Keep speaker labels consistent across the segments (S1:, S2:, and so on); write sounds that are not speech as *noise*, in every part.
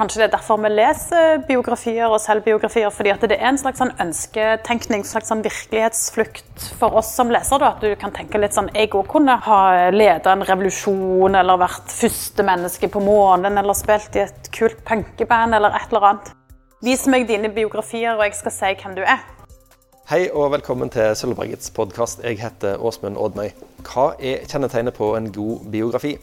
S1: Kanskje det er derfor vi leser biografier og selvbiografier, fordi at det er en slags sånn ønsketenkning, en slags sånn virkelighetsflukt for oss som leser. At du kan tenke litt sånn Jeg òg kunne ha leda en revolusjon, eller vært første menneske på månen, eller spilt i et kult punkeband, eller et eller annet. Vis meg dine biografier, og jeg skal si hvem du er.
S2: Hei og velkommen til Sølvbergets podkast. Jeg heter Åsmund Oddmøy. Hva er kjennetegnet på en god biografi?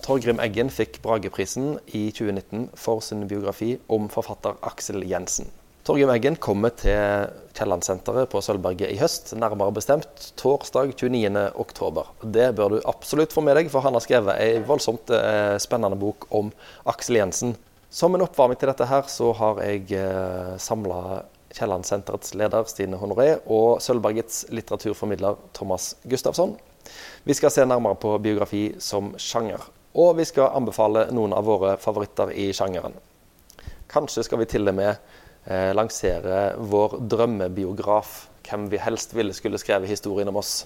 S2: Torgrim Eggen fikk Brageprisen i 2019 for sin biografi om forfatter Aksel Jensen. Torgrim Eggen kommer til Kiellandsenteret på Sølvberget i høst, nærmere bestemt torsdag 29.10. Det bør du absolutt få med deg, for han har skrevet ei voldsomt eh, spennende bok om Aksel Jensen. Som en oppvarming til dette her, så har jeg eh, samla Kiellandsenterets leder Stine Honoré og Sølvbergets litteraturformidler Thomas Gustafsson. Vi skal se nærmere på biografi som sjanger. Og vi skal anbefale noen av våre favoritter i sjangeren. Kanskje skal vi til og med eh, lansere vår drømmebiograf. Hvem vi helst ville skulle skrevet historien om oss.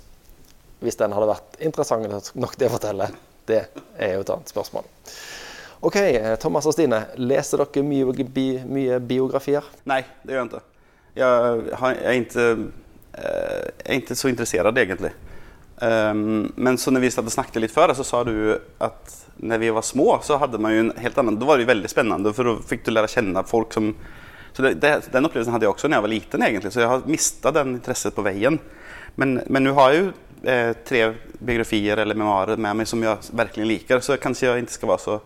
S2: Hvis den hadde vært interessant nok til å fortelle. Det er jo et annet spørsmål. OK, eh, Thomas og Stine. Leser dere mye, bi, mye biografier?
S3: Nei, det gjør jeg ikke. Jeg, jeg, er ikke, eh, jeg er ikke så interessert, egentlig. Um, men så når vi snakket litt før, så sa du at når vi var små så hadde man jo en helt annen Da var det jo veldig spennende, for da fikk du lære å kjenne folk som så det, det, den opplevelsen hadde jeg også da jeg var liten egentlig, så jeg har mista den interessen på veien. Men, nå har jeg jo eh, tre biografier eller memoarer med meg som jeg virkelig liker, så kanskje jeg ikke skal være så,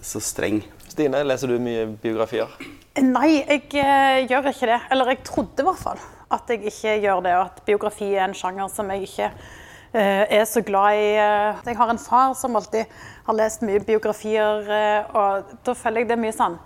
S3: så streng.
S2: Stine, leser du mye biografier?
S1: Nei, jeg uh, gjør ikke det. Eller jeg trodde i hvert fall at jeg ikke gjør det, og at biografi er en sjanger som jeg ikke uh, er så glad i. Uh, jeg har en far som alltid har lest mye biografier, og da føler jeg det mye sånn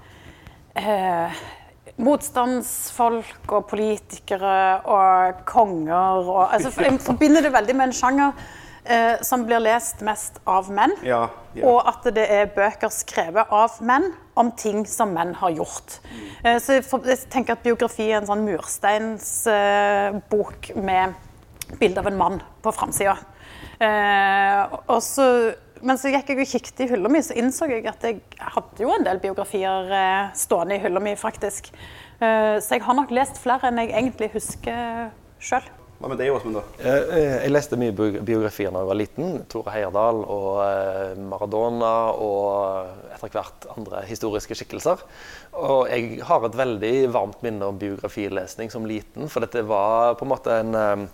S1: Motstandsfolk og politikere og konger og altså, Jeg forbinder det veldig med en sjanger eh, som blir lest mest av menn.
S3: Ja, ja.
S1: Og at det er bøker skrevet av menn om ting som menn har gjort. Mm. Eh, så jeg, tenker at biografi er en sånn mursteinsbok eh, med bilde av en mann på framsida. Eh, men så gikk jeg og kikket i hylla mi, så innså jeg at jeg hadde jo en del biografier eh, stående i hylla mi, faktisk. Eh, så jeg har nok lest flere enn jeg egentlig husker sjøl.
S3: Hva med deg, Åsmund? da?
S2: Eh, jeg leste mye biografier da jeg var liten. Tore Heyerdahl og eh, Maradona og etter hvert andre historiske skikkelser. Og jeg har et veldig varmt minne om biografilesning som liten. For dette var på en måte en eh,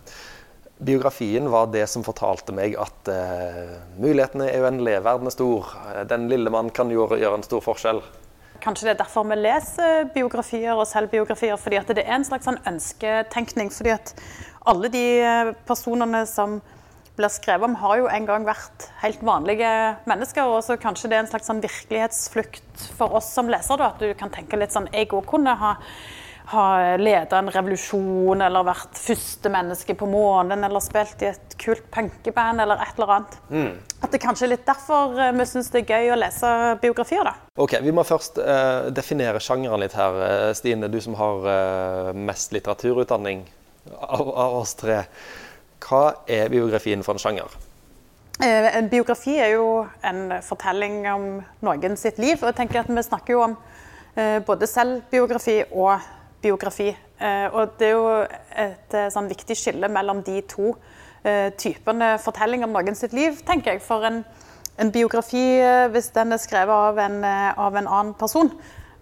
S2: Biografien var det som fortalte meg at uh, mulighetene er uendelige, verden er stor. Den lille mann kan gjøre, gjøre en stor forskjell.
S1: Kanskje det er derfor vi leser biografier og selvbiografier, fordi at det er en slags sånn ønsketenkning. fordi at alle de eh, personene som blir skrevet om, har jo en gang vært helt vanlige mennesker. Og så kanskje det er en slags sånn virkelighetsflukt for oss som leser. Da, at du kan tenke litt sånn Jeg òg kunne ha, ha leda en revolusjon, eller vært første menneske på månen, eller spilt i et kult punkeband, eller et eller annet. Mm. At det kanskje er litt derfor eh, vi syns det er gøy å lese biografier, da.
S2: Ok, Vi må først uh, definere sjangeren litt her. Stine, du som har uh, mest litteraturutdanning av, av, oss tre. Hva er biografien for en sjanger?
S1: Eh, en biografi er jo en fortelling om noen sitt liv. og jeg tenker at Vi snakker jo om eh, både selvbiografi og biografi. Eh, og Det er jo et sånn viktig skille mellom de to typene fortelling om noen sitt liv, tenker jeg. For en, en biografi, hvis den er skrevet av en, av en annen person,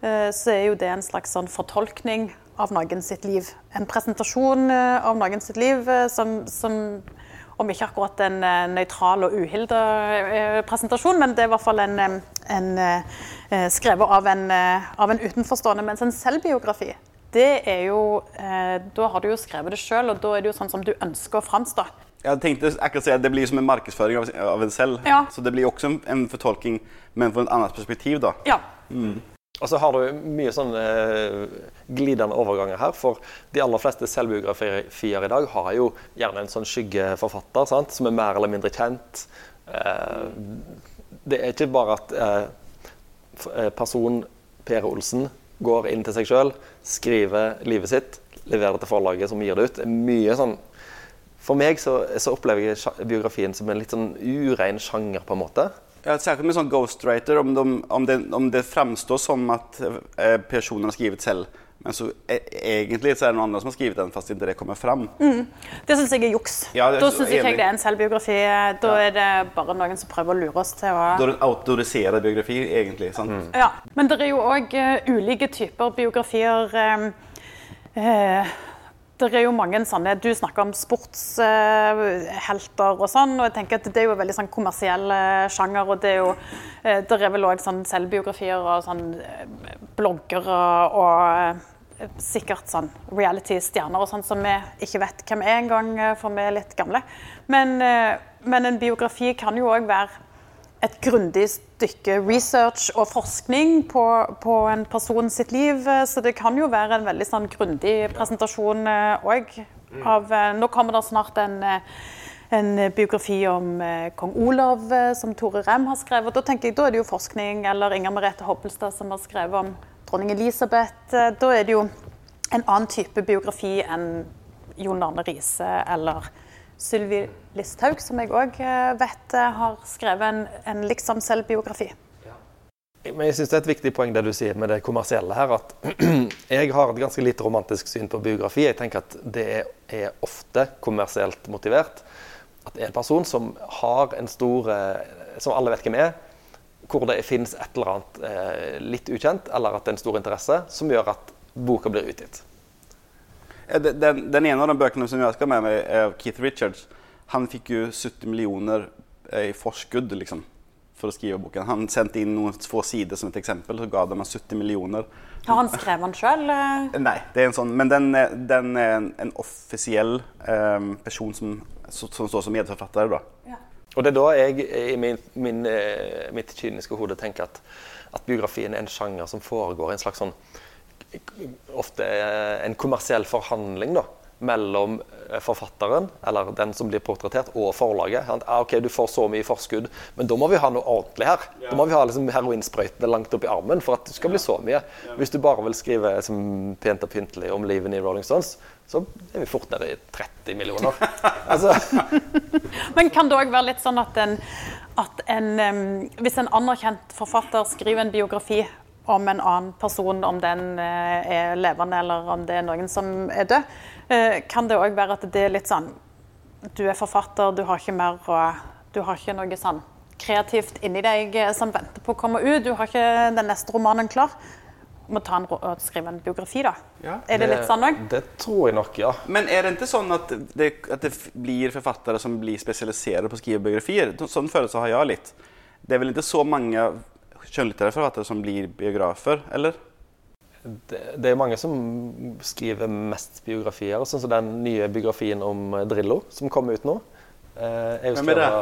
S1: så er jo det en slags sånn fortolkning av noen sitt liv. En presentasjon eh, av noen sitt liv eh, som, som om ikke akkurat en eh, nøytral og uhilda presentasjon, men det er i hvert fall en, en skrevet av en, av en, utenforstående. Mens en selvbiografi, det er jo Da har du jo skrevet det sjøl, og da er det jo sånn som du ønsker å framstå.
S3: Jeg tenkte akkurat si at Det blir som en markedsføring av, av en selv.
S1: Ja.
S3: Så det blir også en, en fortolking, men fra et annet perspektiv. da.
S1: Ja.
S2: Mm. Og så har du mye sånn eh, glidende overganger her. For de aller fleste selvbiografier i dag har jo gjerne en sånn skyggeforfatter sant? som er mer eller mindre kjent. Eh, det er ikke bare at eh, personen Per Olsen går inn til seg sjøl, skriver livet sitt, leverer det til forlaget som gir det ut. Mye sånn for meg så, så, opplever jeg biografien som en litt sånn urein sjanger, på en måte.
S3: Ja, särskilt med sån ghostwriter, om, de, om, det, om det framstår som att eh, personen har skrivit selv, men så e egentlig så er det noen andre som har skrevet den, fast ikke det kommer fram.
S1: Det syns jeg er juks.
S3: Ja, er
S1: da
S3: så
S1: syns ikke jeg det er en selvbiografi. Da er det bare noen som prøver å lure oss til å
S3: Da er det en autorisert biografi, egentlig. Sant?
S1: Ja, men det er jo òg ulike typer biografier. eh, eh, det er jo mange sånne Du snakker om sportshelter og sånn, og jeg tenker at det er jo veldig sånn kommersiell sjanger. Og det er jo eh, Det er vel òg sånn selvbiografier og sånn eh, bloggere og eh, sikkert sånn reality-stjerner og sånn som vi ikke vet hvem er engang, for vi er litt gamle. Men, men en biografi kan jo òg være et grundig stykke research og forskning på, på en person sitt liv. eh, Så det kan jo være en veldig sånn grundig presentasjon òg. Av eh, Nå kommer det snart en, eh, en biografi om eh, kong Olav eh, som Tore Rem har skrevet. Da tenker jeg, da er det jo forskning, eller Inger Merete Hobbelstad som har skrevet om dronning Elisabeth. Eh, Da er det jo en annen type biografi enn Jon Arne Riise eller Sylvi Listhaug, som jeg òg vet eh, har skrevet en, en liksom selvbiografi.
S2: Men jeg synes det er et viktig poeng det du sier med det kommersielle her. At *clears throat* jeg har et ganske lite romantisk syn på biografi. Jeg tenker at det er ofte kommersielt motivert. At en person som har en stor eh, Som alle vet hvem er. Hvor det finnes et eller annet eh, litt ukjent, eller at det er en stor interesse, som gjør at boka blir utgitt.
S3: Eh, Den, den, den ene av de bøkene som jeg skal med meg, er av Keith Richards. Han fikk jo 70 millioner eh, i forskudd liksom, for å skrive boken. Han sendte inn noen få sider som et eksempel, så ga de ham 70 millioner.
S1: Har han skrevet den sjøl?
S3: Nei, det er en sånn, men den, er- den er en, en offisiell eh, person som, som, som står som medforfatter. Da.
S2: Og det er da jeg i min, min, eh, mitt kyniske hode tenker at, at biografien er en sjanger som foregår i en slags sånn Ofte eh, en kommersiell forhandling da, mellom eh, forfatteren, eller den som blir portrettert, og forlaget. Ah, ok, du får så mye forskudd, men da må vi ha noe ordentlig her. Da må vi ha liksom, heroinsprøytene langt opp i armen for at det skal bli så mye. Hvis du bare vil skrive som pent og pyntelig om livene i Rolling Stones, så er vi fort nede i 30 millioner. *laughs* Altså, *laughs*
S1: Men kan det òg være litt sånn at en, at en um, Hvis en anerkjent forfatter skriver en biografi om en annen person, om den eh, er levende eller om det er noen som er død, eh, kan det òg være at det er litt sånn Du er forfatter, du har ikke mer Du har ikke noe sånn kreativt inni deg eh, som venter på å komme ut. Du har ikke den neste romanen klar. Du må ta en, og skrive en biografi, da.
S3: Ja.
S1: Er det litt sånn òg?
S2: Det tror jeg nok, ja.
S3: Men er det ikke sånn at det, at det blir forfattere som blir spesialisert på å skrive biografier? Sånn følelse har jeg litt. Det er vel ikke så mange skjønnlitterære forfattere som blir biografer, eller?
S2: Det, det er mange som skriver mest biografier, sånn som den nye biografien om eh, Drillo, som kom ut nå. Eh,
S3: Hvem er det? *laughs*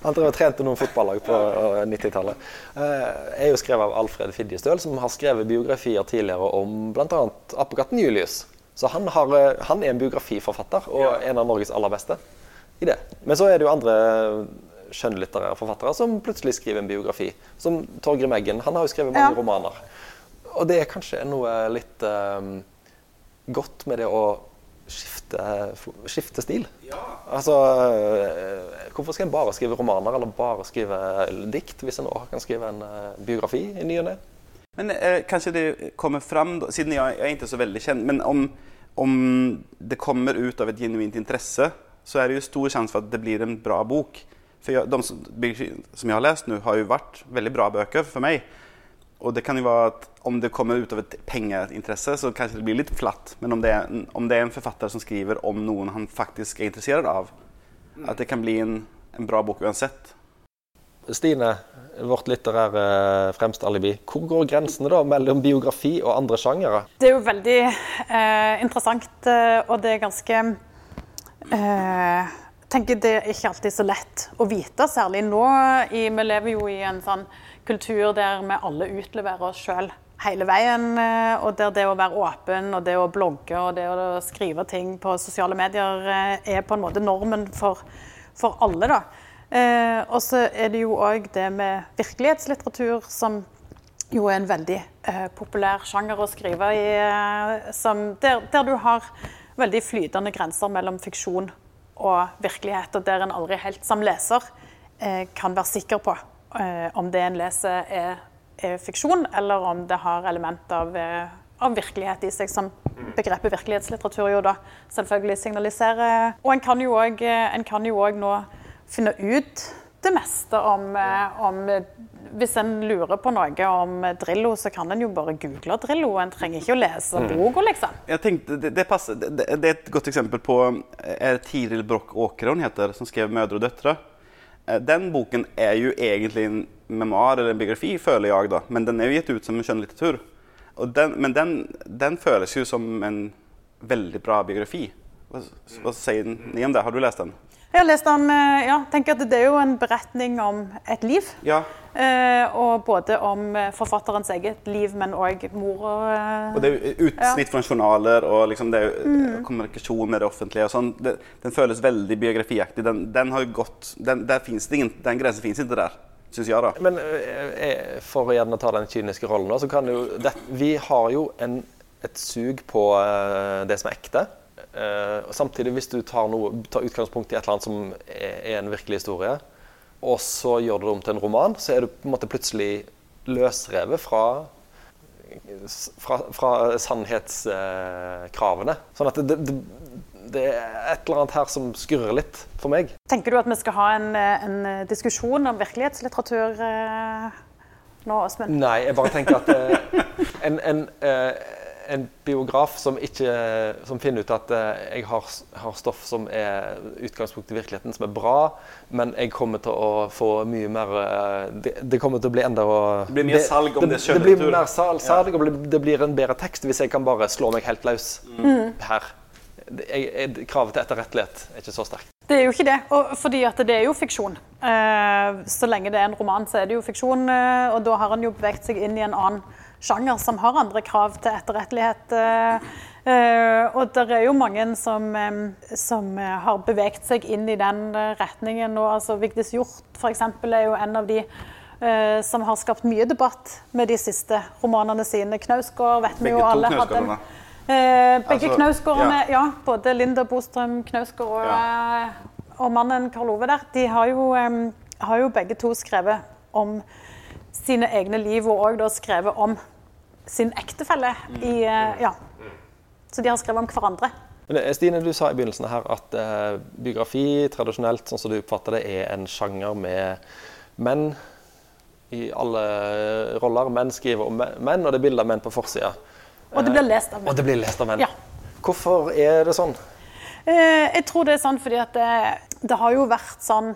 S2: Han drev og trente noen fotballag på eh, 90-tallet. Eh, er jo skrevet av Alfred Fidjestøl, som har skrevet biografier tidligere om bl.a. apekatten Julius. Så han, har, eh, han er en biografiforfatter, og en av Norges aller beste i det. Men så er det jo andre skjønnlitterære forfattere som plutselig skriver en biografi. Som Torgrim Eggen. Han har jo skrevet mange
S1: Ja.
S2: romaner. Og det er kanskje noe litt um, godt med det å skifte, skifte stil. Altså, eh, hvorfor skal en bare skrive romaner eller bare skrive dikt, hvis en også kan skrive en eh, biografi i ny og ne?
S3: Men eh, kanskje det kommer fram, siden jeg, jeg er ikke så veldig kjent, men om, om det kommer ut av et genuint interesse, så er det jo stor sjanse for at det blir en bra bok. For jeg, de som, som jeg har lest nå, har jo vært veldig bra bøker for meg. Og det kan jo være at om det kommer ut av et pengeinteresse, så kanskje det blir litt flatt. Men om det, er, en- om det er en forfatter som skriver om noen han faktisk er interessert av, at det kan bli en, en bra bok uansett.
S2: Stine, vårt litterære fremste alibi. Hvor går grensene da mellom biografi og andre sjangere?
S1: Det er jo veldig eh, interessant, eh, og det er ganske eh, tenker Det er ikke alltid så lett å vite, særlig nå. I, vi lever jo i en sånn kultur der vi alle utleverer oss sjøl hele veien. eh, Og der det å være åpen og det å blogge og det å skrive ting på sosiale medier eh, er på en måte normen for, for alle. da. Eh, og så er det jo òg det med virkelighetslitteratur som jo er en veldig eh, populær sjanger å skrive i. Eh, som, der, der du har veldig flytende grenser mellom fiksjon og virkeligheter der en aldri helt som leser eh, kan være sikker på eh, om det en leser er, er, fiksjon, eller om det har element av, eh, av virkelighet i seg, som begrepet virkelighetslitteratur jo da selvfølgelig signaliserer. Og en kan jo òg nå finne ut det meste om, om hvis en lurer på noe om Drillo, så kan en jo bare google Drillo. En trenger ikke å lese mm. boka, liksom.
S3: Jeg tenkte, det, det, passer, det, det, er et godt eksempel på er Tiril Broch Åkre hun heter, som skrev 'Mødre og døtre'. Eh, den boken er jo egentlig en memoar eller en biografi, føler jeg, da. men den er jo gitt ut som en skjønnlitteratur. Men den, den, føles jo som en veldig bra biografi. Hva, hva sier ni om det? Har du lest den?
S1: Jeg har lest den, eh, ja, tenker at Det er jo en beretning om et liv.
S3: Ja.
S1: Eh, og både om eh, forfatterens eget liv, men òg mor og
S3: eh, Og det er utsnitt ja. fra journaler og liksom det er mm. kommunikasjon med det offentlige. og sånn. Det, den føles veldig biografiaktig. Den, den har gått, den, ingen, den grensen fins ikke der. Synes jeg da.
S2: Men for å gjerne ta den kyniske rollen, så kan jo det, Vi har jo en, et sug på det som er ekte. Uh, og samtidig, hvis du tar, noe, tar, utgangspunkt i et eller annet som er, en virkelig historie, og så gjør du det om til en roman, så er du på en måte plutselig løsrevet fra, fra, fra sannhetskravene. Sånn at det, det, det, er et eller annet her som skurrer litt for meg.
S1: Tenker du at vi skal ha en, en diskusjon om virkelighetslitteratur uh, nå, Åsmund?
S2: Nei, jeg bare tenker at en, en en biograf som, ikke, som, finner ut at eh, jeg har, har, stoff som er utgangspunkt i virkeligheten, som er bra, men jeg kommer til å få mye mer eh, Det, det kommer til å bli enda
S3: Det blir mer salg om det,
S2: det, det blir mer salg, salg ja. og det blir en bedre tekst hvis jeg kan bare slå meg helt løs mm. her. Jeg, jeg, kravet til etterrettelighet er ikke så sterkt.
S1: Det er jo ikke det, og fordi at det er jo fiksjon. Eh, så lenge det er en roman, så er det jo fiksjon, eh, og da har han jo beveget seg inn i en annen sjanger som har andre krav til etterrettelighet. Uh, og det er jo mange som, um, som, har beveget seg inn i den retningen. Og, altså, Vigdis Hjorth f.eks. er jo en av de som har skapt mye debatt med de siste romanene sine. Knausgård vet vi jo alle hadde uh, Begge altså, Knausgårdene, ja. ja. Både Linda Bostrøm Knausgård og, ja. og, mannen Karl Ove der, de har jo, har jo begge to skrevet om sine egne liv, og òg skrevet om sin ektefelle. I, eh, ja. Så de har skrevet om hverandre.
S2: Men eh, Stine, du sa i begynnelsen her at eh, biografi tradisjonelt, sånn som du oppfatter det, er en sjanger med menn i alle roller. Menn skriver om menn, og det er bilder av menn på forsida.
S1: Og det blir lest av menn.
S2: Og det blir lest av menn.
S1: Ja.
S2: Hvorfor er det sånn?
S1: Eh, jeg tror det er sånn fordi at det, det har jo vært sånn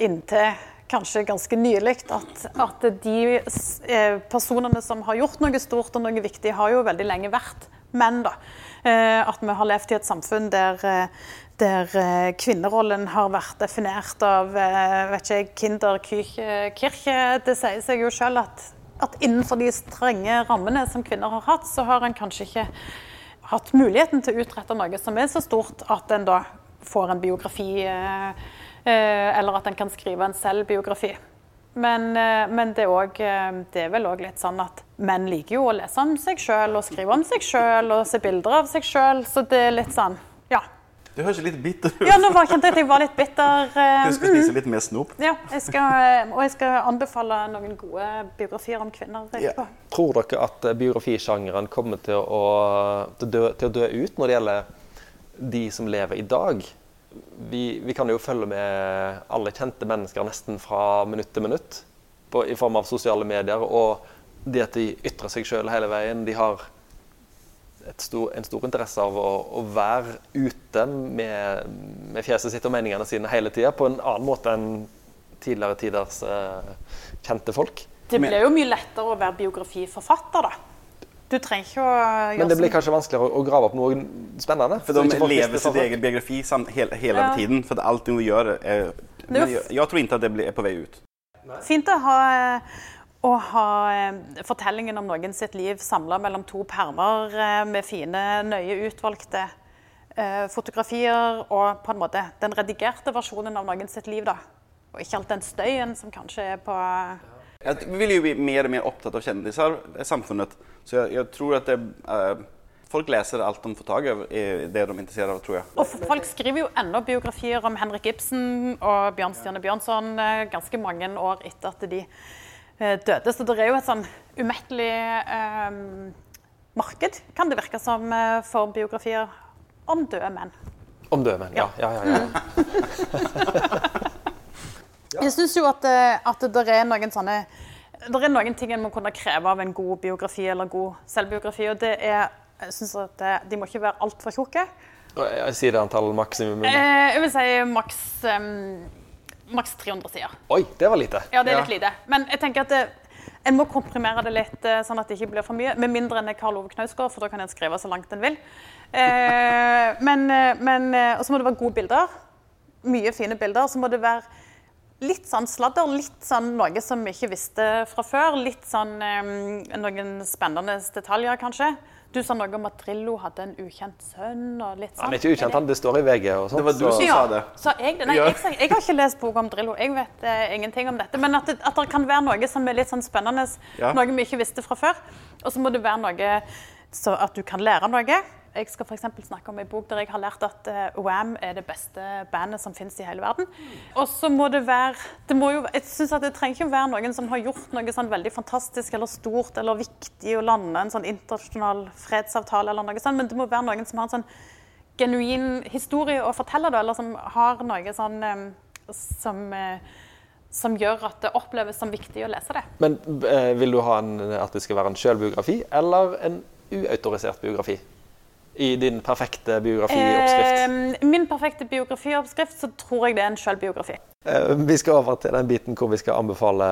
S1: inntil kanskje ganske nylig at, at, de eh, personene som har gjort noe stort og noe viktig, har jo veldig lenge vært menn. da. Eh, at vi har levd i et samfunn der, eh, der kvinnerollen har vært definert av vet ikke, Kinderkirche. Det sier seg jo selv at, at innenfor de strenge rammene som kvinner har hatt, så har en kanskje ikke hatt muligheten til å utrette noe som er så stort at en da får en biografi. Eh, eller at en kan skrive en selvbiografi. Men, eh, men det, er også, eh, det, er vel òg litt sånn at menn liker jo å lese om seg sjøl og skrive om seg sjøl og se bilder av seg sjøl, så det er litt sånn, ja.
S3: Du høres litt bitter ut.
S1: Ja, nå var, kjente jeg at jeg var litt bitter.
S3: Du skal spise litt mer snop?
S1: Ja, jeg skal, og jeg skal anbefale noen gode biografier om kvinner. Ja.
S2: Tror dere at biografisjangeren kommer til å, til, dø, til å dø ut når det gjelder de som lever i dag? Vi, vi, kan jo følge med alle kjente mennesker nesten fra minutt til minutt på, i form av sosiale medier. Og det at de ytrer seg sjøl hele veien. De har stor, en stor interesse av å, å være ute med, med, fjeset sitt og meningene sine hele tida på en annen måte enn tidligere tiders eh, kjente folk.
S1: Det blir jo mye lettere å være biografiforfatter, da. Du trenger ikke å
S2: gjøre Men det blir kanskje vanskeligere å grave opp noe spennende?
S3: For de lever sin egen biografi hele, hele ja. tiden. For alt de gjør er Men jeg, jeg tror ikke at det er på vei ut.
S1: Fint å ha, å ha eh, fortellingen om noen sitt liv samla mellom to permer eh, med fine, nøye utvalgte eh, fotografier og på en måte den redigerte versjonen av noen sitt liv. da. Og ikke alt den støyen som kanskje er på
S3: Vi vil jo bli mer og mer opptatt av kjendiser i samfunnet. Så jeg, jeg tror at det, uh, folk leser alt de får tak i, er det de er interessert av, tror jeg.
S1: Og folk skriver jo ennå biografier om Henrik Ibsen og Bjørnstjerne Bjørnson eh, ganske mange år etter at de eh, døde. Så det er jo et sånn umettelig eh, marked, kan det virke som, eh, for biografier om døde menn.
S2: Om døde menn, ja. ja, ja, ja. *laughs*
S1: Jeg syns jo at, eh, at det er noen sånne det er noen ting en må kunne kreve av en god biografi eller god selvbiografi. og det er, jeg synes at det, De må ikke være altfor tjukke.
S2: Jeg sier det antall maksimum.
S1: Eh, jeg vil si maks um, maks 300 sider.
S2: Oi, det var lite.
S1: Ja, det er
S3: Ja.
S1: lite. Men jeg tenker at det, en må komprimere det litt, eh, sånn at det ikke blir for mye. Med mindre enn er Karl Ove Knausgård, for da kan en skrive så langt en vil. Eh, men, eh, men, eh, og så må det være gode bilder. Mye fine bilder. Så må det være litt sånn sladder, litt sånn noe som vi ikke visste fra før. Litt sånn um, noen spennende detaljer, kanskje. Du sa noe om at Drillo hadde en ukjent sønn. og litt sånn.
S2: Han er ikke ukjent, han. Det står i VG og sånt.
S3: Det var du som-
S1: ja,
S3: sa det.
S1: Sa jeg? Nei, jeg, jeg har ikke lest boka om Drillo. Jeg vet eh, ingenting om dette. Men at det, at det kan være noe som er litt sånn spennende,
S3: Ja.
S1: noe vi ikke visste fra før. Og så må det være noe så at du kan lære noe. Jeg skal eksempel snakke om en bok der jeg har lært at Wham er det beste bandet som finnes i hele verden. Og så må det være det må jo, Jeg synes at det trenger ikke være noen som har gjort noe sånn veldig fantastisk eller stort eller viktig å lande en sånn internasjonal fredsavtale eller noe sånt, men det må være noen som har en sånn genuin historie å fortelle, da, eller som har noe sånn eh, som, eh, som gjør at det oppleves som viktig å lese det.
S2: Men eh, vil du ha en, at det skal være en sjølbiografi eller en uautorisert biografi? I din perfekte biografioppskrift?
S1: Eh, min perfekte biografioppskrift så tror jeg det er en sjølbiografi.
S2: Eh, vi skal over til den biten hvor vi skal anbefale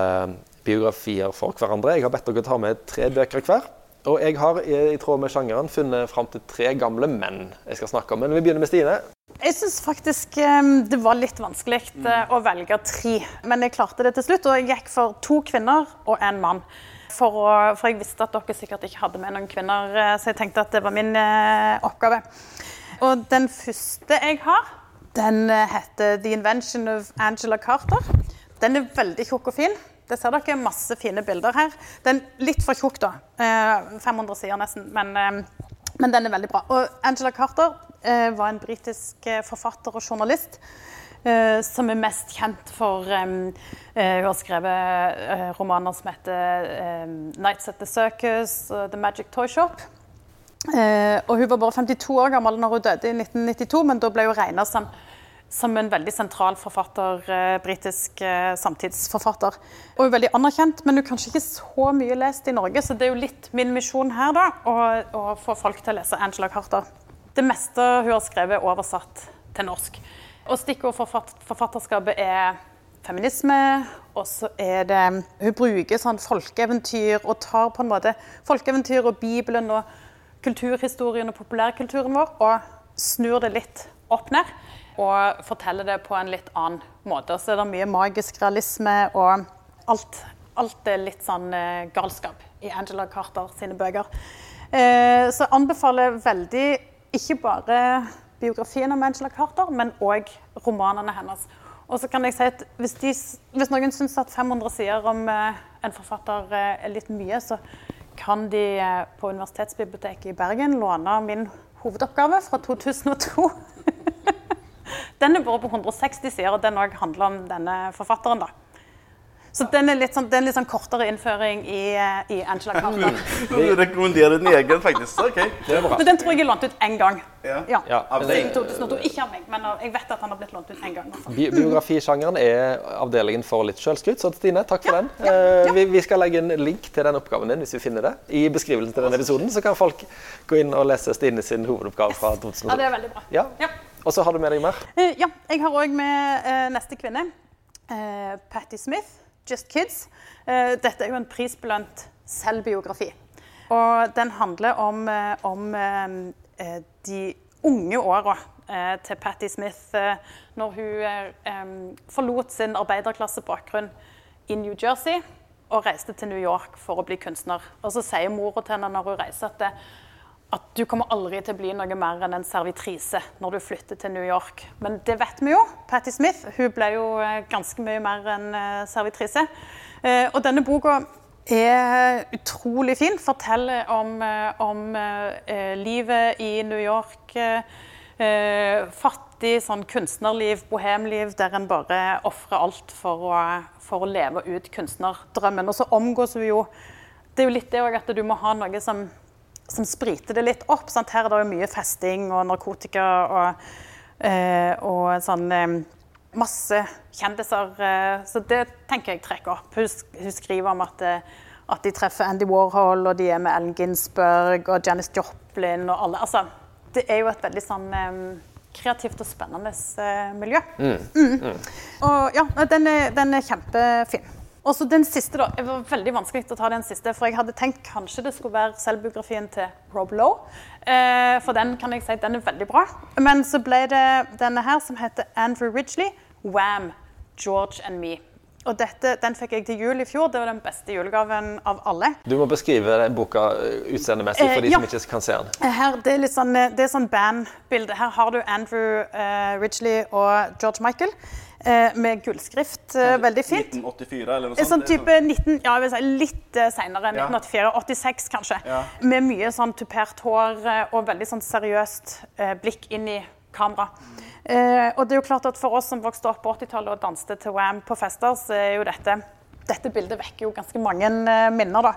S2: biografier for hverandre. Jeg har bedt dere ta med tre bøker hver. Og jeg har i, i tråd med sjangeren funnet fram til tre gamle menn jeg skal snakke om. Men vi begynner med Stine.
S1: Jeg syns faktisk eh, det var litt vanskelig eh, å velge tre. Men jeg klarte det til slutt, og jeg gikk for to kvinner og en mann. For, å, for jeg visste at dere sikkert ikke hadde med noen kvinner, eh, så jeg tenkte at det var min eh, oppgave. Og den første jeg har, den eh, heter 'The Invention of Angela Carter'. Den er veldig tjukk og fin. Det ser dere masse fine bilder her. Den er litt for tjukk, da. Eh, 500 sider nesten. Men, men den er veldig bra. Og Angela Carter var en britisk forfatter og journalist. Eh, som er mest kjent for eh, Hun har skrevet eh, romaner som heter 'Nights at the Circus' og 'The Magic Toy Shop'. Og hun var bare 52 år gammel når hun døde i 1992, men da ble hun regna som, som en veldig sentral forfatter, eh, britisk eh, samtidsforfatter. Og hun er veldig anerkjent, men hun er kanskje ikke så mye lest i Norge, så det er jo litt min misjon her, da, å, å få folk til å lese Angela Carter. Det meste hun har skrevet, er oversatt til norsk. Og stikkord for forfatterskapet er feminisme, og så er det Hun bruker sånn folkeeventyr og tar på en måte folkeeventyr og Bibelen og kulturhistorien og populærkulturen vår og snur det litt opp ned. Og forteller det på en litt annen måte. Så er det mye magisk realisme og alt, alt er litt sånn eh, galskap i Angela Carter sine bøker. Eh, så jeg anbefaler veldig ikke bare biografien om Angela Carter, men òg romanene hennes. Og så kan jeg si at hvis, de, hvis noen syns at 500 sider om eh, en forfatter eh, er litt mye, så kan de eh, på Universitetsbiblioteket i Bergen låne min hovedoppgave fra 2002. *laughs* den er bare på 160 sider, og den òg handler om denne forfatteren. da. Så den er litt sånn, er litt sånn kortere innføring i, eh, i Angela *laughs* Carter.
S3: Du rekommenderer din egen, faktisk. Ok.
S2: Det er bra.
S1: Men den tror jeg er lånt ut én gang.
S3: Ja.
S1: Ja.
S2: Ja.
S1: Siden 2002. Ikke av meg, men jeg vet at han har blitt lånt ut én gang. i.
S2: Bi biografisjangeren er avdelingen for litt sjølskryt, så Stine, takk for den. Ja. Vi, vi skal legge en link til den oppgaven din hvis vi finner det. I beskrivelsen til denne episoden så kan folk gå inn og lese Stine sin hovedoppgave fra 2002.
S1: Ja, det er veldig bra.
S2: Ja.
S1: Ja.
S2: Og så har du med deg mer.
S1: Eh, ja, jeg har òg med eh, neste kvinne. Eh, Patti Smith, 'Just Kids'. Eh, dette er jo en prisbelønt selvbiografi. Og den handler om, eh, om eh, de unge åra til Patti Smith når hun forlot sin arbeiderklassebakgrunn i New Jersey og reiste til New York for å bli kunstner. Og så sier mora til henne når hun reiser at det, at du kommer aldri til å bli noe mer enn en servitrise når du flytter til New York. Men det vet vi jo. Patti Smith hun ble jo eh, ganske mye mer enn eh, servitrise. Eh, Og denne boka er utrolig fin. Forteller om, om livet i New York. Fattig sånn kunstnerliv, bohemliv, der en bare ofrer alt for å, for å leve ut kunstnerdrømmen. Og så omgås vi jo Det er jo litt det òg at du må ha noe som, som spriter det litt opp. Sant? Her er det jo mye festing og narkotika og, eh, og sånn eh, masse kjendiser. eh, Så det tenker jeg trekker opp. Hun, hun skriver om at, eh, at de treffer Andy Warhol, og de er med Ellen Ginsberg og Janis Joplin og alle. Altså, det er jo et veldig sånn eh, kreativt og spennende eh, miljø. Mm. Og ja, den er, den er kjempefin. Og så den siste, da. Det var veldig vanskelig å ta den siste, for jeg hadde tenkt kanskje det skulle være selvbiografien til Rob Lowe. Eh, for den kan jeg si den er veldig bra. Men så ble det denne her som heter Andrew Ridgely, Wham! George and Me. Og dette, den fikk jeg til jul i fjor. Det var den beste julegaven av alle.
S2: Du må beskrive den boka eh, utseendemessig for
S1: Eh,
S2: de
S1: ja.
S2: som ikke kan se den.
S1: Her, det er litt sånn, eh, det er sånn bandbilde. Her har du Andrew eh, Ridgely og George Michael eh, med gullskrift. Eh, veldig fint.
S3: 1984 eller noe sånt.
S1: sånn type 19, ja, jeg vil si litt seinere.
S3: Ja.
S1: 1984. 86, kanskje.
S3: Ja.
S1: Med mye sånn tupert hår eh, og veldig sånn seriøst eh, blikk inn i kamera. Eh, og det er jo klart at For oss som vokste opp på 80-tallet og danste til Wam på fester, så er jo dette dette bildet vekker jo ganske mange eh, minner. da.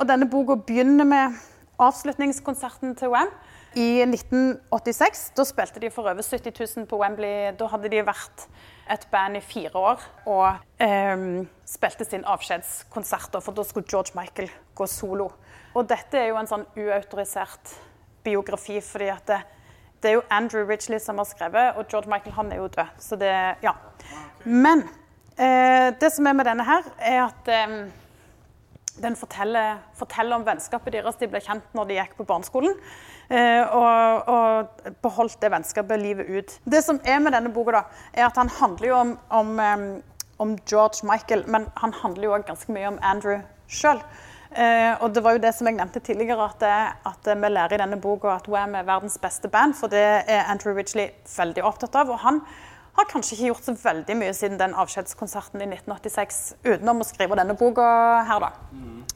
S1: Og Denne boka begynner med avslutningskonserten til Wam i 1986. Da spilte de for over 70 000 på Wembley. Da hadde de vært et band i fire år og ehm, spilte sin avskjedskonsert. For da skulle George Michael gå solo. Og dette er jo en sånn uautorisert biografi, fordi at det, det er jo Andrew Ridgely som har skrevet, og George Michael han er jo død. Så det, ja. Men eh, det som er med denne her, er at ehm, den forteller, forteller om vennskapet deres. De ble kjent når de gikk på barneskolen. Eh, Og, og beholdt det vennskapet livet ut. Det som er med denne boka, da, er at han handler jo om, om, om George Michael, men han handler jo òg ganske mye om Andrew sjøl. og det var jo det som jeg nevnte tidligere, at, det, at vi lærer i denne boka at Wham er verdens beste band, for det er Andrew Ridgely veldig opptatt av. og han har kanskje ikke gjort så veldig mye siden den avskjedskonserten i 1986 utenom å skrive denne boka her, da.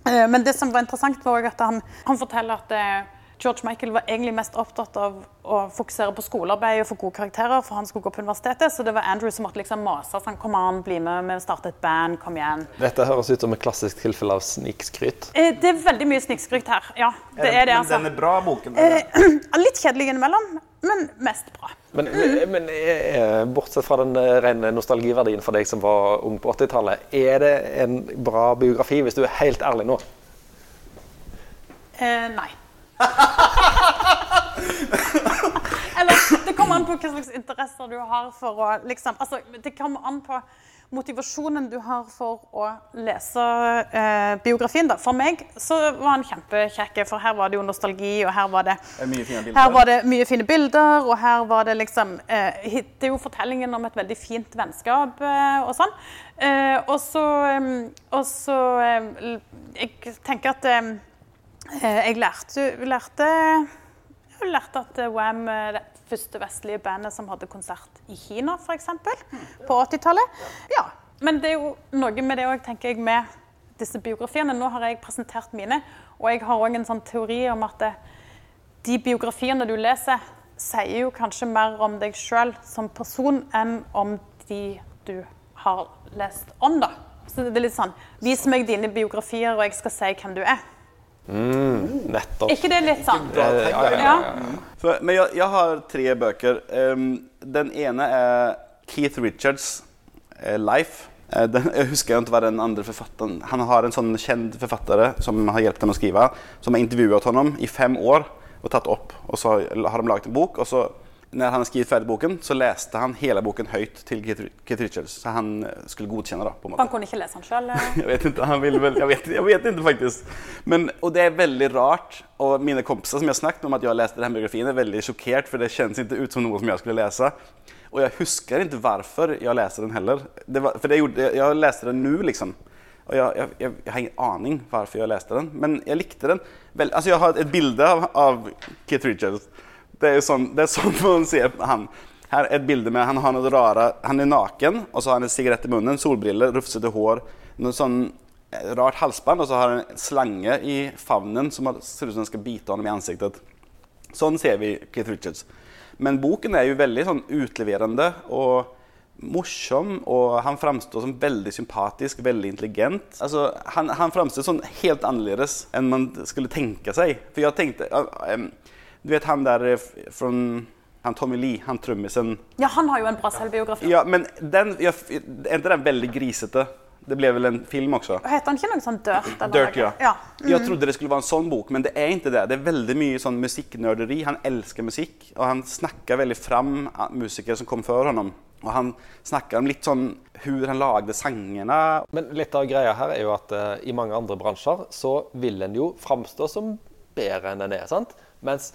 S1: Eh, Men det som var interessant, var at han, han forteller at eh, George Michael var egentlig mest opptatt av å fokusere på skolearbeid og få gode karakterer, for han skulle gå på universitetet, så det var Andrew som måtte liksom mase sånn Kom an, bli med, vi starter et band, kom igjen.
S2: Dette høres ut som et klassisk tilfelle av snikskryt.
S1: Eh, Det er veldig mye snikskryt her. Ja, det er det,
S3: Men
S1: altså.
S3: den er bra, boken.
S1: Eh, *clears throat* Litt kjedelig innimellom, men mest bra.
S2: Men, men eh, bortsett fra den eh, rene nostalgiverdien for deg som var ung på 80-tallet, er det en bra biografi, hvis du er helt ærlig nå?
S1: Eh, nei. Eller det kommer an på hva slags interesser du har for å liksom Altså, det kommer an på motivasjonen du har for å lese eh, biografien. da. For meg så var han kjempekjekk, for her var det jo nostalgi, og her var det
S3: Det er
S1: her var det mye fine bilder, og her var det liksom eh, Det er jo fortellingen om et veldig fint vennskap eh, og sånn. Eh, og så eh, eh, Jeg tenker at jeg lærte, lærte jeg lærte at Wam Wham er det første vestlige bandet som hadde konsert i Kina, f.eks. På 80-tallet. Ja. Men det er jo noe med det òg, tenker jeg, med disse biografiene. Nå har jeg presentert mine, og jeg har òg en sånn teori om at de biografiene du leser, sier jo kanskje mer om deg sjøl som person enn om de du har lest om, da. Så det er litt sånn Vis meg dine biografier, og jeg skal si hvem du er.
S2: Nettopp.
S1: Er ikke det litt sånn?
S2: Ja, ja, ja, ja.
S3: För, men jeg, jeg, har tre bøker. Um, den ene er Keith Richards eh, Life. Eh, den, jeg husker ikke hva den andre forfatteren Han har en sånn kjent forfatter som har hjulpet ham å skrive, Som har intervjuet ham i fem år og tatt opp. Og så har de laget en bok. og så när han skrivit ferdig boken så leste han hele boken høyt til Keith, Richards. Så han eh, skulle godkjenne det. På en måte.
S1: Han kunne ikke lese den sjøl. *laughs*
S3: jeg vet ikke, han ville vel, jeg vet, jeg vet ikke faktisk. Men, og det er veldig rart. Og mine kompiser som jeg har snakket om at jeg har den denne biografin er veldig chockerade For det kjennes ikke ut som noe som jeg skulle lese. Og jeg husker ikke hvorfor jeg leste den heller. Det var, for det gjorde, jeg, leste den nå, liksom. Og jeg, jeg, jeg, jeg, har ingen aning hvorfor jeg leste den. Men jeg likte den. Vel, altså, jeg har et bilde av, av Keith Richards. Det er jo sånn, det er sånn *laughs* man ser han. Her er et bilde med han har noe rara, han er naken og så har han en cigarett i munnen, solbriller, rufsete hår. noe sånn rart halsband og så har han en slange i favnen som ser ut som den skal bite ham i ansiktet. Sånn ser vi Keith Richards. Men boken er jo veldig sånn utleverende og morsom, og han framstår som veldig sympatisk, veldig intelligent. Altså, han, han framstår sånn helt annerledes enn man skulle tenke seg. For jeg tenkte em, Du vet han der eh, fra han Tommy Lee, han trummisen.
S1: Ja, han har jo en bra selvbiografi.
S3: Ja, men den, ja, er ikke den veldig grisete? Det ble vel en film også?
S1: Heter han ikke noe sånn Dirt? eller
S3: Dirt,
S1: noe?
S3: ja.
S1: ja.
S3: Jeg trodde det skulle være en sånn bok, men det er ikke det. Det er veldig mye sånn musikknerderi. Han elsker musikk, og han snakker veldig fram ah, musikere som kom før ham. Og han snakker om litt sånn hvordan han lagde sangene.
S2: Men litt av greia her er jo at uh, i mange andre bransjer så vil en jo framstå som bedre enn en er. sant? Mens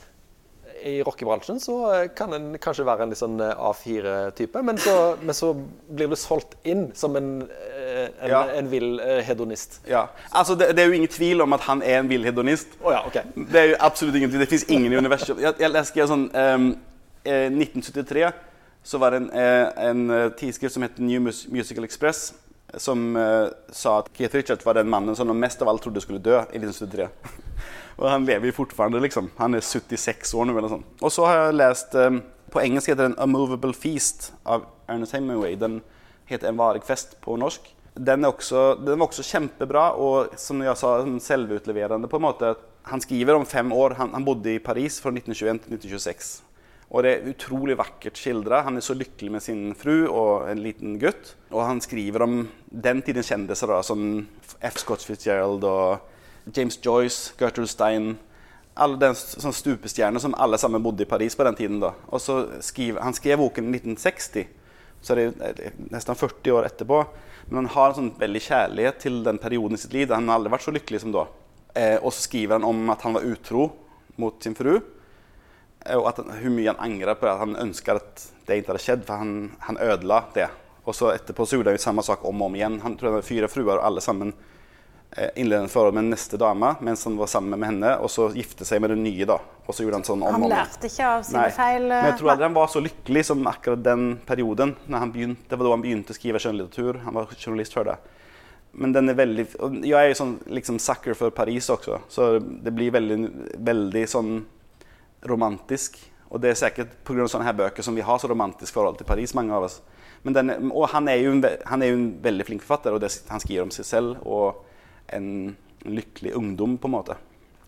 S2: i rockebransjen så kan en kanskje være en litt sånn eh, A4-type, men, så- men så blir du solgt inn som en, eh, en,
S3: Ja.
S2: en vill eh, hedonist.
S3: Ja, altså det, det er jo ingen tvil om at han er en vill hedonist.
S2: Oh, ja, okay.
S3: Det er jo absolutt ingen tvil. Det fins ingen i universet. Jeg, jeg leste sånn ehm, eh, 1973 så var det en, en tidsskrift som het New Musical Express, som uh, sa at Keith Richards var den mannen som de mest av alt trodde skulle dø i 1973. Og han lever jo fortfarande, liksom. Han er 76 år nå, eller sånn. Og så har jeg lest um, På engelsk heter den 'A Movable Feast' av Ernest Hemingway. Den heter 'En varig fest' på norsk. Den, også, den var også kjempebra, og som jeg sa, selvutleverende på en måte. Han skriver om fem år. Han, han bodde i Paris fra 1921 til 1926. Og det er utrolig vakkert skildra. Han er så lykkelig med sin fru og en liten gutt. Og han skriver om den tidens kjendiser, da, som F. Scott Fitzgerald og James Joyce, Gertrude Stein Alle den sånn stupestjerner som alle sammen bodde i Paris på den tiden. da. Og så skriver, Han skrev boken i 1960, så det er nesten 40 år etterpå. Men han har en sånn veldig kjærlighet til den perioden i sitt liv. Han har aldri vært så lykkelig som da. Eh, og så skriver han om at han var utro mot sin fru. Eh, Og han, hvor mye han angrer på det. At han ønsker at det ikke hadde skjedd, for han, han ødela det. Og så etterpå så gjorde han jo samme sak om og om igjen. Han tror han hadde fire fruer, og alle sammen eh, innledet et forhold med neste dame mens han var sammen med henne, og så gifte seg med den nye. da. Og så gjorde han sånn om
S1: Han lærte ikke av sine
S3: Nei.
S1: feil.
S3: Men jeg tror
S1: eh,
S3: aldri han var så lykkelig som akkurat den perioden. Begynte, det var da han begynte å skrive skjønnlitteratur. Han var journalist før det. Men den er veldig Jeg er jo sånn liksom sucker for Paris også, så det blir veldig, veldig sånn romantisk. Og det er sikkert pga. sånne her bøker som vi har så romantisk forhold til Paris, mange av oss. Men den, og han er, jo en, han er jo en veldig flink forfatter, og det, han skriver om seg selv og en lykkelig ungdom, på en måte.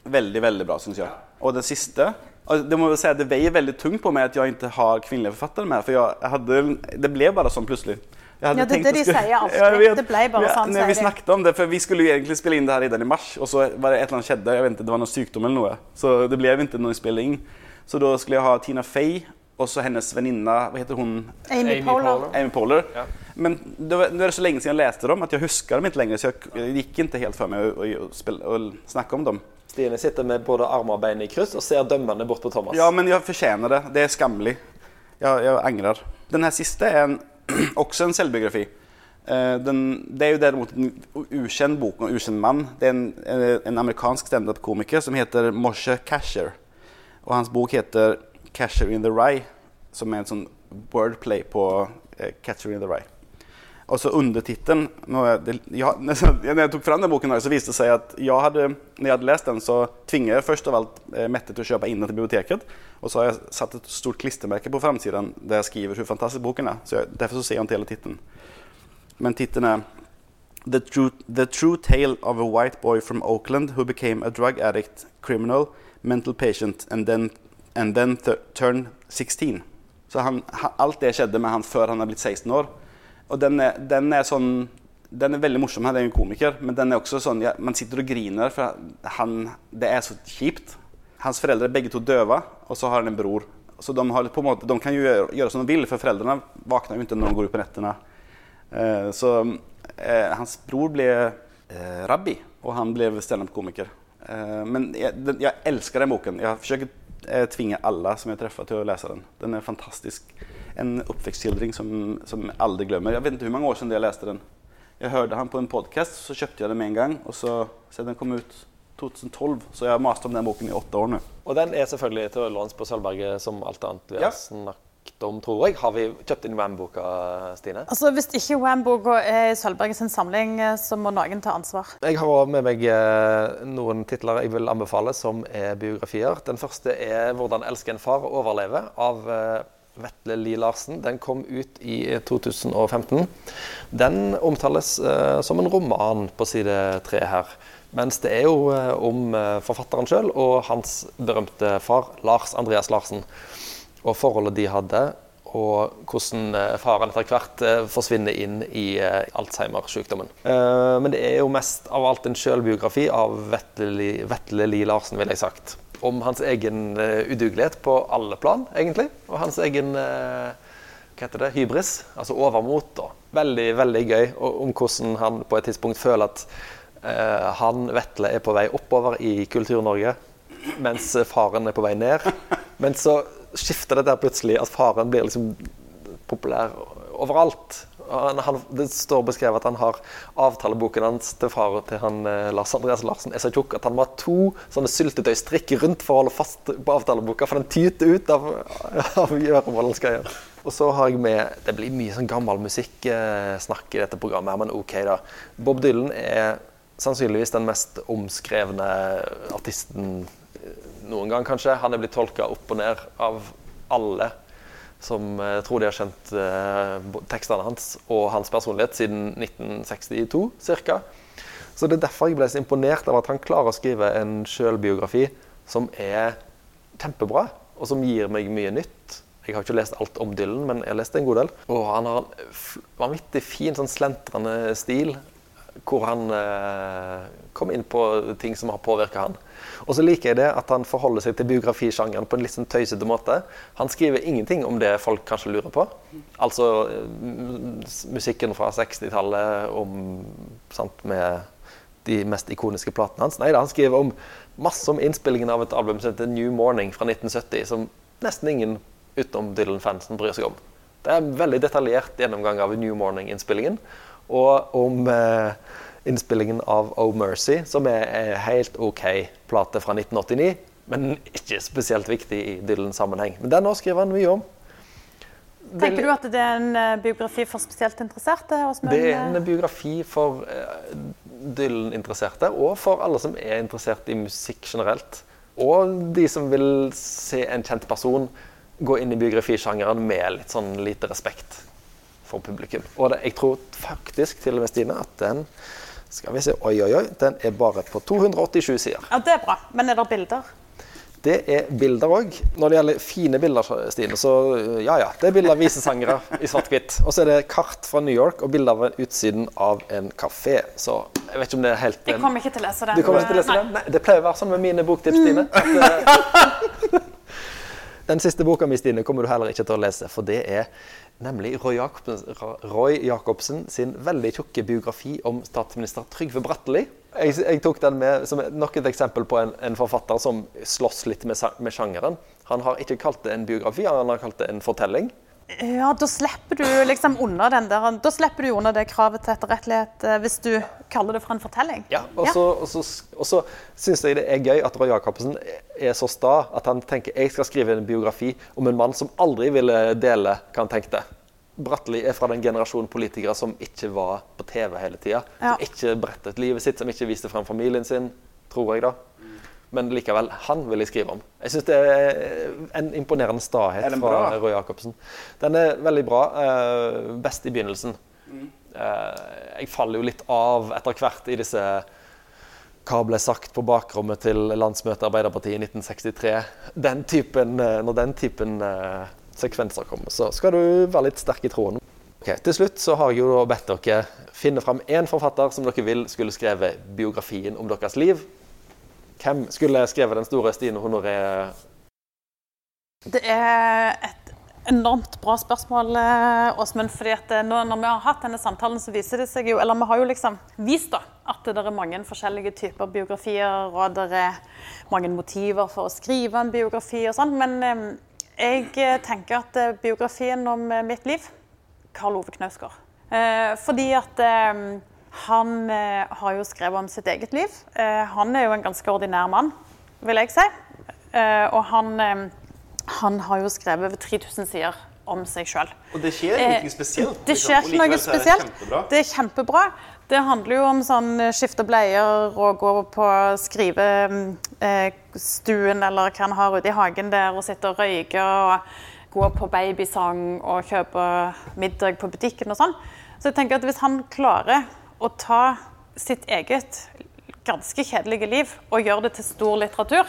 S3: Veldig, veldig bra, syns jeg. Og det siste og det må jeg si det veier veldig tungt på meg at jeg ikke har kvinnelige forfattere mer. For jeg, hadde, det ble bare sånn plutselig.
S1: Ja, det er det de
S3: skulle-
S1: sier *laughs* alltid.
S3: Vet.
S1: Det ble bare sånn,
S3: Ja, vi snakket om det, for vi skulle egentlig spille inn det her i den i mars, og så var det et eller annet skjedde. Jeg vet ikke, Det var noe sykdom eller noe. Så det ble ikke noe spilling. Så da skulle jeg ha Tina Fey og så hennes venninne Hva heter hun?
S1: Amy,
S2: Amy
S1: Poehler.
S2: Poehler.
S3: Amy Poehler.
S2: Ja.
S3: Men det var, nå er det så lenge siden jeg leste dem at jeg husker dem ikke lenger. Så jeg, gikk ikke helt for meg å, å, å, spille, å snakke om dem.
S2: Stine sitter med både armer og bein i kryss og ser dømmende bort på Thomas.
S3: Ja, men jeg fortjener det. Det er skammelig. Jeg, jeg angrer. Den her siste er en, *clears throat* også en selvbiografi. Eh, Den, det er jo derimot en ukjent bok og en ukjent mann. Det er en, en, en amerikansk standup-komiker som heter Moshe Kasher. Og hans bok heter 'Casher in the Rye', som er en sånn wordplay på eh, 'Catcher in the Rye'. Og så undertittelen er *laughs* Når jeg tok fram den boken, så viste det seg at jeg hadde, når jeg hadde lest den, så tvinget jeg først av alt eh, Mette til å kjøpe inn den til biblioteket. Og så har jeg satt et stort klistremerke på framsiden der jeg skriver hvor fantastisk boken er. Så jeg, derfor så ser jeg ikke hele tittelen. Men tittelen er the true, the true tale of a white boy from Oakland who became a drug addict, criminal, mental patient and then, and then th turn 16. Så han, alt det skjedde med han før han er blitt 16 år. Og den er, den er sånn Den er veldig morsom. Han er jo komiker, men den er også sånn ja, Man sitter og griner, for han, det er så kjipt. Hans foreldre er begge to døve, og så har han en bror. Så de, har på en måte, de kan jo gjøre, gjøre som de vil, for foreldrene våkner jo ikke når de går ut på nettene. Eh, så eh, hans bror ble eh, rabbi, og han ble standup-komiker. Eh, men jeg, den, jeg elsker den boken. Jeg forsøker eh, tvinger alle som jeg treffer, til å lese den. Den er fantastisk. En oppvekstskildring som, som jeg aldri glemmer. Jeg vet ikke hvor mange år siden jeg leste den. Jeg hørte han på en podkast, så kjøpte jeg den med en gang. Og så, så den kom ut 2012, så jeg har mast om den boken i åtte år nå.
S2: Og den er selvfølgelig til låns på Sølvberget som alt annet vi
S3: Ja.
S2: har snakket om, tror jeg. Har vi kjøpt inn Wam-boka, Stine?
S1: Altså, Hvis ikke Wam-boka er i Sølvberget sin samling, eh, så må noen ta ansvar.
S2: Jeg har med meg eh, noen titler jeg vil anbefale som er biografier. Den første er 'Hvordan elske en far og overleve' av eh, Vetle Lie Larsen. Den kom ut i 2015. Den omtales som en roman på side tre her. Mens det er jo om forfatteren sjøl og hans berømte far, Lars Andreas Larsen og forholdet de hadde, og hvordan eh, faren etter hvert eh, forsvinner inn i eh, Alzheimer-sykdommen. Men det er jo mest av alt en sjølbiografi av Vetle, Li Larsen, vil jeg sagt. Om hans egen udugelighet på alle plan, egentlig. Og hans egen hva heter det, hybris, altså overmot. Da. Veldig, veldig gøy. Og om hvordan han på et tidspunkt føler at han, Vetle, er på vei oppover i Kultur-Norge, mens faren er på vei ned. Men så skifter det der plutselig at faren blir liksom populær overalt. Han, han, det står beskrevet at han har avtaleboken hans til far til han, eh, Lars Andreas Larsen er så tjukk at han må ha to sånne syltetøystrikk rundt for å holde fast på avtaleboka, for den tyter ut av, av gjøremålet han skal gjøre. Og så har jeg med Det blir mye sånn gammel musikksnakk i dette programmet, men OK, da. Bob Dylan er sannsynligvis den mest omskrevne artisten noen gang, kanskje. Han er blitt tolka opp og ned av alle som uh, tror de har skjønt uh, tekstene hans og hans personlighet siden 1962 ca. Så det er derfor jeg ble så imponert av at han klarer å skrive en sjølbiografi som er kjempebra, og som gir meg mye nytt. Jeg har ikke lest alt om Dylan, men jeg har lest en god del. Og han har en vanvittig fin, sånn slentrende stil, hvor han eh, kom inn på ting som har påvirka han. Og så liker jeg det at han forholder seg til biografisjangeren på en litt sånn tøysete måte. Han skriver ingenting om det folk kanskje lurer på. Altså musikken fra 60-tallet om sant, med de mest ikoniske platene hans. Nei da, han skriver om masse om innspillingen av et album som heter New Morning fra 1970, som nesten ingen utenom Dylan-fansen bryr seg om. Det er en veldig detaljert gjennomgang av New Morning-innspillingen, og om eh, innspillingen av Oh Mercy, som er en helt OK plate fra 1989, men ikke spesielt viktig i Dylan-sammenheng. Men den skriver han mye om.
S1: Tenker du at det er en eh, biografi for spesielt interesserte?
S2: Det er en biografi for uh, Dylan-interesserte, og for alle som er interessert i musikk generelt. Og de som vil se en kjent person gå inn i biografisjangeren med litt sånn lite respekt for publikum. Og det, jeg tror faktisk til og med Stine at den skal vi se, oi, oi, oi. Den er bare på 287 sider.
S1: Ja, Det er bra. Men er det bilder?
S2: Det er bilder òg. Når det gjelder fine bilder, Stine, så ja ja. Det er bilder av visesangere i svart-hvitt. Og så er det kart fra New York og bilder av utsiden av en kafé. Så jeg vet ikke om det er helt
S1: Jeg kommer ikke til å lese den.
S2: Du kommer ikke til å lese den? Nei, det pleier å være sånn med mine boktips, Stine. At, eh, *laughs* den siste boka mi, Stine, kommer du heller ikke til å lese, for det er nemlig Roy Jacobsen, Roy Jacobsen sin veldig tjukke biografi om statsminister Trygve Bratteli. Jeg, jeg, tok den med som nok et eksempel på en, en forfatter som slåss litt med, med sjangeren. Han har ikke kalt det en biografi, han har kalt det en fortelling.
S1: Ja, da slipper du liksom under den der, da slipper du unna det kravet til etterrettelighet eh, hvis du kaller det for en fortelling.
S2: Ja, Og så, ja. syns jeg det er gøy at Roy Jacobsen er så sta at han tenker jeg skal skrive en biografi om en mann som aldri ville dele hva han tenkte. Bratteli er fra den generasjonen politikere som ikke var på TV hele tida. Ja. Som ikke brettet livet sitt, som ikke viste frem familien sin, tror jeg da men likevel, han vil jeg skrive om. Jeg syns det er en imponerende stahet fra Roy Jacobsen. Den er veldig bra. Uh, best i begynnelsen. Mm. Uh, jeg faller jo litt av etter hvert i disse hva ble sagt på bakrommet til landsmøtet Arbeiderpartiet i 1963. Den typen, uh, når den typen sekvenser kommer, så skal du være litt sterk i troen. Okay, til slutt så har jeg jo bedt dere finne fram én forfatter som dere vil skulle skrevet biografien om deres liv. Hvem skulle skrevet den store Stine Honoré?
S1: Det er et enormt bra spørsmål, eh, Åsmund. fordi at eh, nå, Når vi har hatt denne samtalen, så viser det seg jo Eller vi har jo liksom vist da, at det er mange forskjellige typer biografier, og det er mange motiver for å skrive en biografi og sånn. Men eh, jeg tenker at biografien om mitt liv Karl Ove Knausgård. Fordi at han eh, har jo skrevet om sitt eget liv. Eh, han er jo en ganske ordinær mann, vil jeg si. Eh, og han, han, har jo skrevet over 3000 sider om seg sjøl.
S3: Og det skjer ingenting spesielt.
S1: Det
S3: liksom,
S1: skjer ikke noe
S3: er det
S1: spesielt.
S3: kjempebra.
S1: Det er kjempebra. Det handler jo om sånn skifte bleier og gå på skrivestuen eller hva han har ute i hagen der og sitte og røyke og gå på babysang og kjøpe middag på butikken og sånn. Så jeg tenker at hvis han klarer å ta sitt eget ganske kjedelige liv og gjøre det til stor litteratur,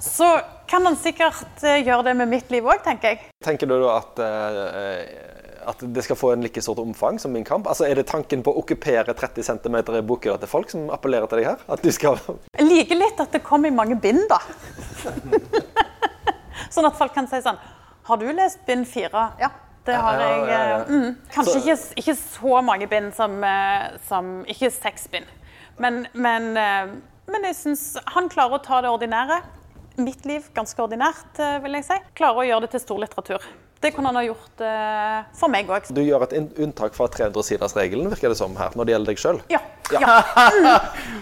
S1: så kan han sikkert eh, gjøre det med mitt liv òg, tenker jeg.
S2: Tenker du da at, uh, at det skal få en like stort omfang som Min kamp? Altså Er det tanken på å okkupere 30 cm i bokhylla til folk som appellerer til deg her? At du skal
S1: Jeg liker litt at det kom i mange bind, da. *laughs* sånn at folk kan si sånn Har du lest bind fire? Ja, det har
S2: Ja,
S1: jeg.
S2: ja, ja.
S1: eh, Mm. Kanskje
S2: Så-
S1: ikke, ikke så mange bind som, eh, som Ikke seks bind. Men, men, eh, men jeg syns han klarer å ta det ordinære. Mitt liv ganske ordinært, vil jeg si. Klarer å gjøre det til stor litteratur. Det kunne han ha gjort for meg òg.
S2: Du gjør et unntak fra 300-sidersregelen, virker det som her, når det gjelder deg sjøl.
S1: Ja. ja.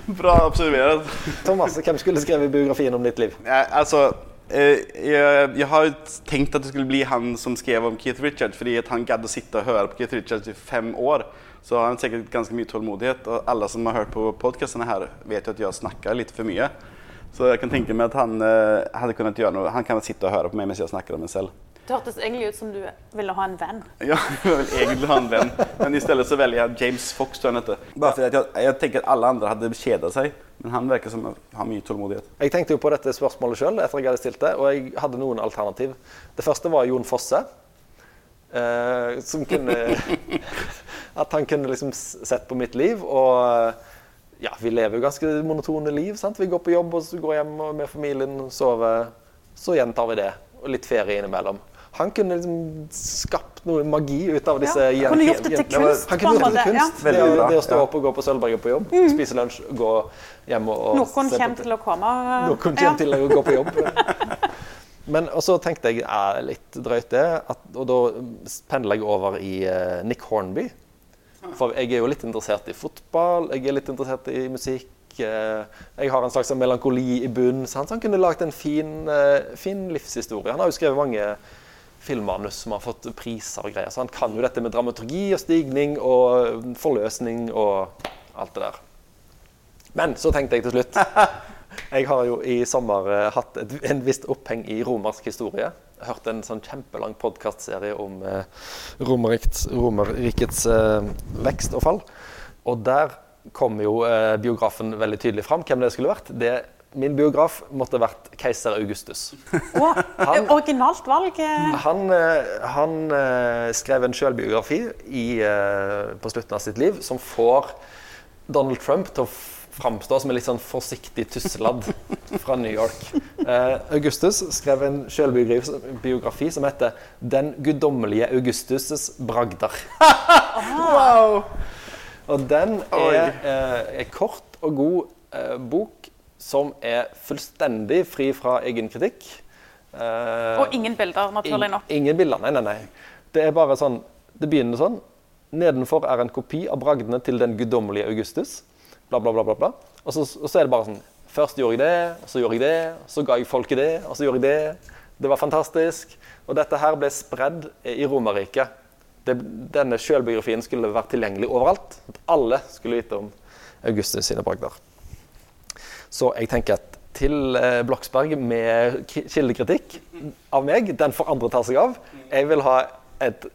S1: *laughs*
S3: Bra observert.
S2: Thomas, hvem skulle skrevet biografien om ditt liv?
S3: Ja, alltså, eh, jag, jag har tenkt at det skulle bli han som skrev om Keith Richards fordi at han gadd å sitte og høre på Keith Richards i fem år. Så har han sikkert ganske mye tålmodighet Og alle som har hørt på podkastene her, vet jo at jeg snakker litt for mye. Så jeg kan tenke meg at han eh, hadde kunnet gjøre noe. Han kan sitte og høre på meg mens jeg snakker om meg själv.
S1: Det hørtes egentlig ut som du ville ha en venn. *laughs*
S3: Ja, jeg vil egentlig ha en venn, Men i stedet så velger jeg James Fox tror jeg heter. Bara för att jag, jag tänker att alla andra hade kedat. Men han virker som har ha mycket tålmodighet.
S2: Jeg tenkte jo på dette spørsmålet sjøl etter jeg hadde stilt det, og jeg hadde noen alternativ. Det første var Jon Fosse. Eh, som kunne *laughs* At han kunne liksom sett på mitt liv. Og ja, vi lever jo ganske monotone liv. sant? Vi går på jobb og så går hjem med familien, sover. Så gjentar vi det. Og litt ferie innimellom. Han kunne liksom skapt noe magi ut av disse
S1: Ja,
S2: gjen-
S1: kunne gjort det til kunst,
S2: Han kunne gjort det til
S1: kunst. ja.
S2: Det, det å stå opp og gå på Sølvberget på jobb, spise lunsj, gå hjem og, og
S1: Noen kommer til å komme.
S2: noen kommer til å gå på jobb. *laughs* Men så tenkte jeg ja, litt drøyt det, at, og da pendler jeg over i uh, Nick Hornby. For jeg er jo litt interessert i fotball, jeg er litt interessert i musikk. eh, Jeg har en slags melankoli i bunnen. Så han, så han kunne lagd en fin, eh, fin livshistorie. Han har jo skrevet mange filmmanus som har fått priser og greier. Så han kan jo dette med dramaturgi og stigning og forløsning og alt det der. Men så tenkte jeg til slutt *laughs* Jeg har jo i sommer eh, hatt et, en visst oppheng i romersk historie. Hørt en sånn kjempelang podkastserie om eh, Romerrikets eh, vekst og fall. Og der kom jo eh, biografen veldig tydelig fram hvem det skulle vært. Det, min biograf måtte vært keiser Augustus.
S1: Å, originalt valg. eh.
S2: Han, eh, han eh, skrev en sjølbiografi på slutten av sitt liv som får Donald Trump til å framstå som en litt sånn forsiktig tusseladd fra New York. Eh, Augustus skrev en sjølbiografi som heter 'Den guddommelige Augustus' bragder'.
S3: Wow!
S2: Og den er eh, en kort og god eh, bok som er fullstendig fri fra egen kritikk. Eh,
S1: Og ingen bilder, naturlig nok.
S2: Ingen bilder, nei, nei, nei. Det er bare sånn Det begynner sånn. Nedenfor er en kopi av bragdene til den guddommelige Augustus. Bla, bla, bla, bla. bla. Og, så, og så er det bare sånn Først gjorde jeg det, så gjorde jeg det, så ga jeg folket det, og så gjorde jeg det. Det var fantastisk. Og dette her ble spredd i Romerriket. Denne sjølbiografien skulle vært tilgjengelig overalt. At alle skulle vite om Augustus sine bragder. Så jeg tenker at til eh, Bloksberg med kildekritikk av meg, den får andre ta seg av. Jeg vil ha et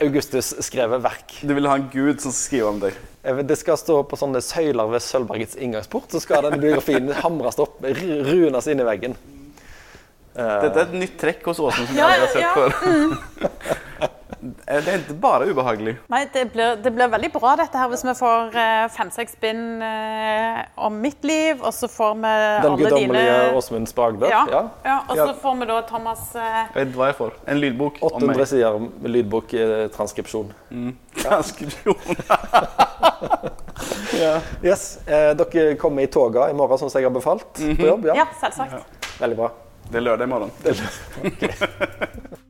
S2: Augustus-skrevet verk.
S3: Du vil ha en gud som skriver om
S2: deg? Det skal stå på sånne søyler ved Sølvbergets inngangsport. Så skal denne biografien hamres opp, runes inn i veggen.
S3: Dette er et nytt trekk hos Åsen som
S1: Ja,
S3: aldri har sett
S1: ja. *laughs*
S3: Eh, Det er ikke bare ubehagelig.
S1: Nei, det blir, det blir veldig bra dette her hvis vi får eh, fem-seks bind eh, om mitt liv, og så får vi
S2: Den
S1: alle
S2: guddommelige
S1: dine
S2: Åsmunds bragder.
S1: ja,
S2: Ja.
S1: ja, og så
S3: Ja.
S1: får vi da Thomas
S3: Jeg vet hva jeg jag får. En lydbok om
S2: 800
S3: mig.
S2: sider med lydbok i transkripsjon.
S3: Transkription. *laughs*
S2: Yes. Eh, dere kommer i toga i morgen, sånn som jeg har befalt på jobb? Ja.
S1: Ja, selvsagt.
S2: Veldig bra.
S3: Det lørdag i morgen.
S2: Det- lørdag, ok. *laughs*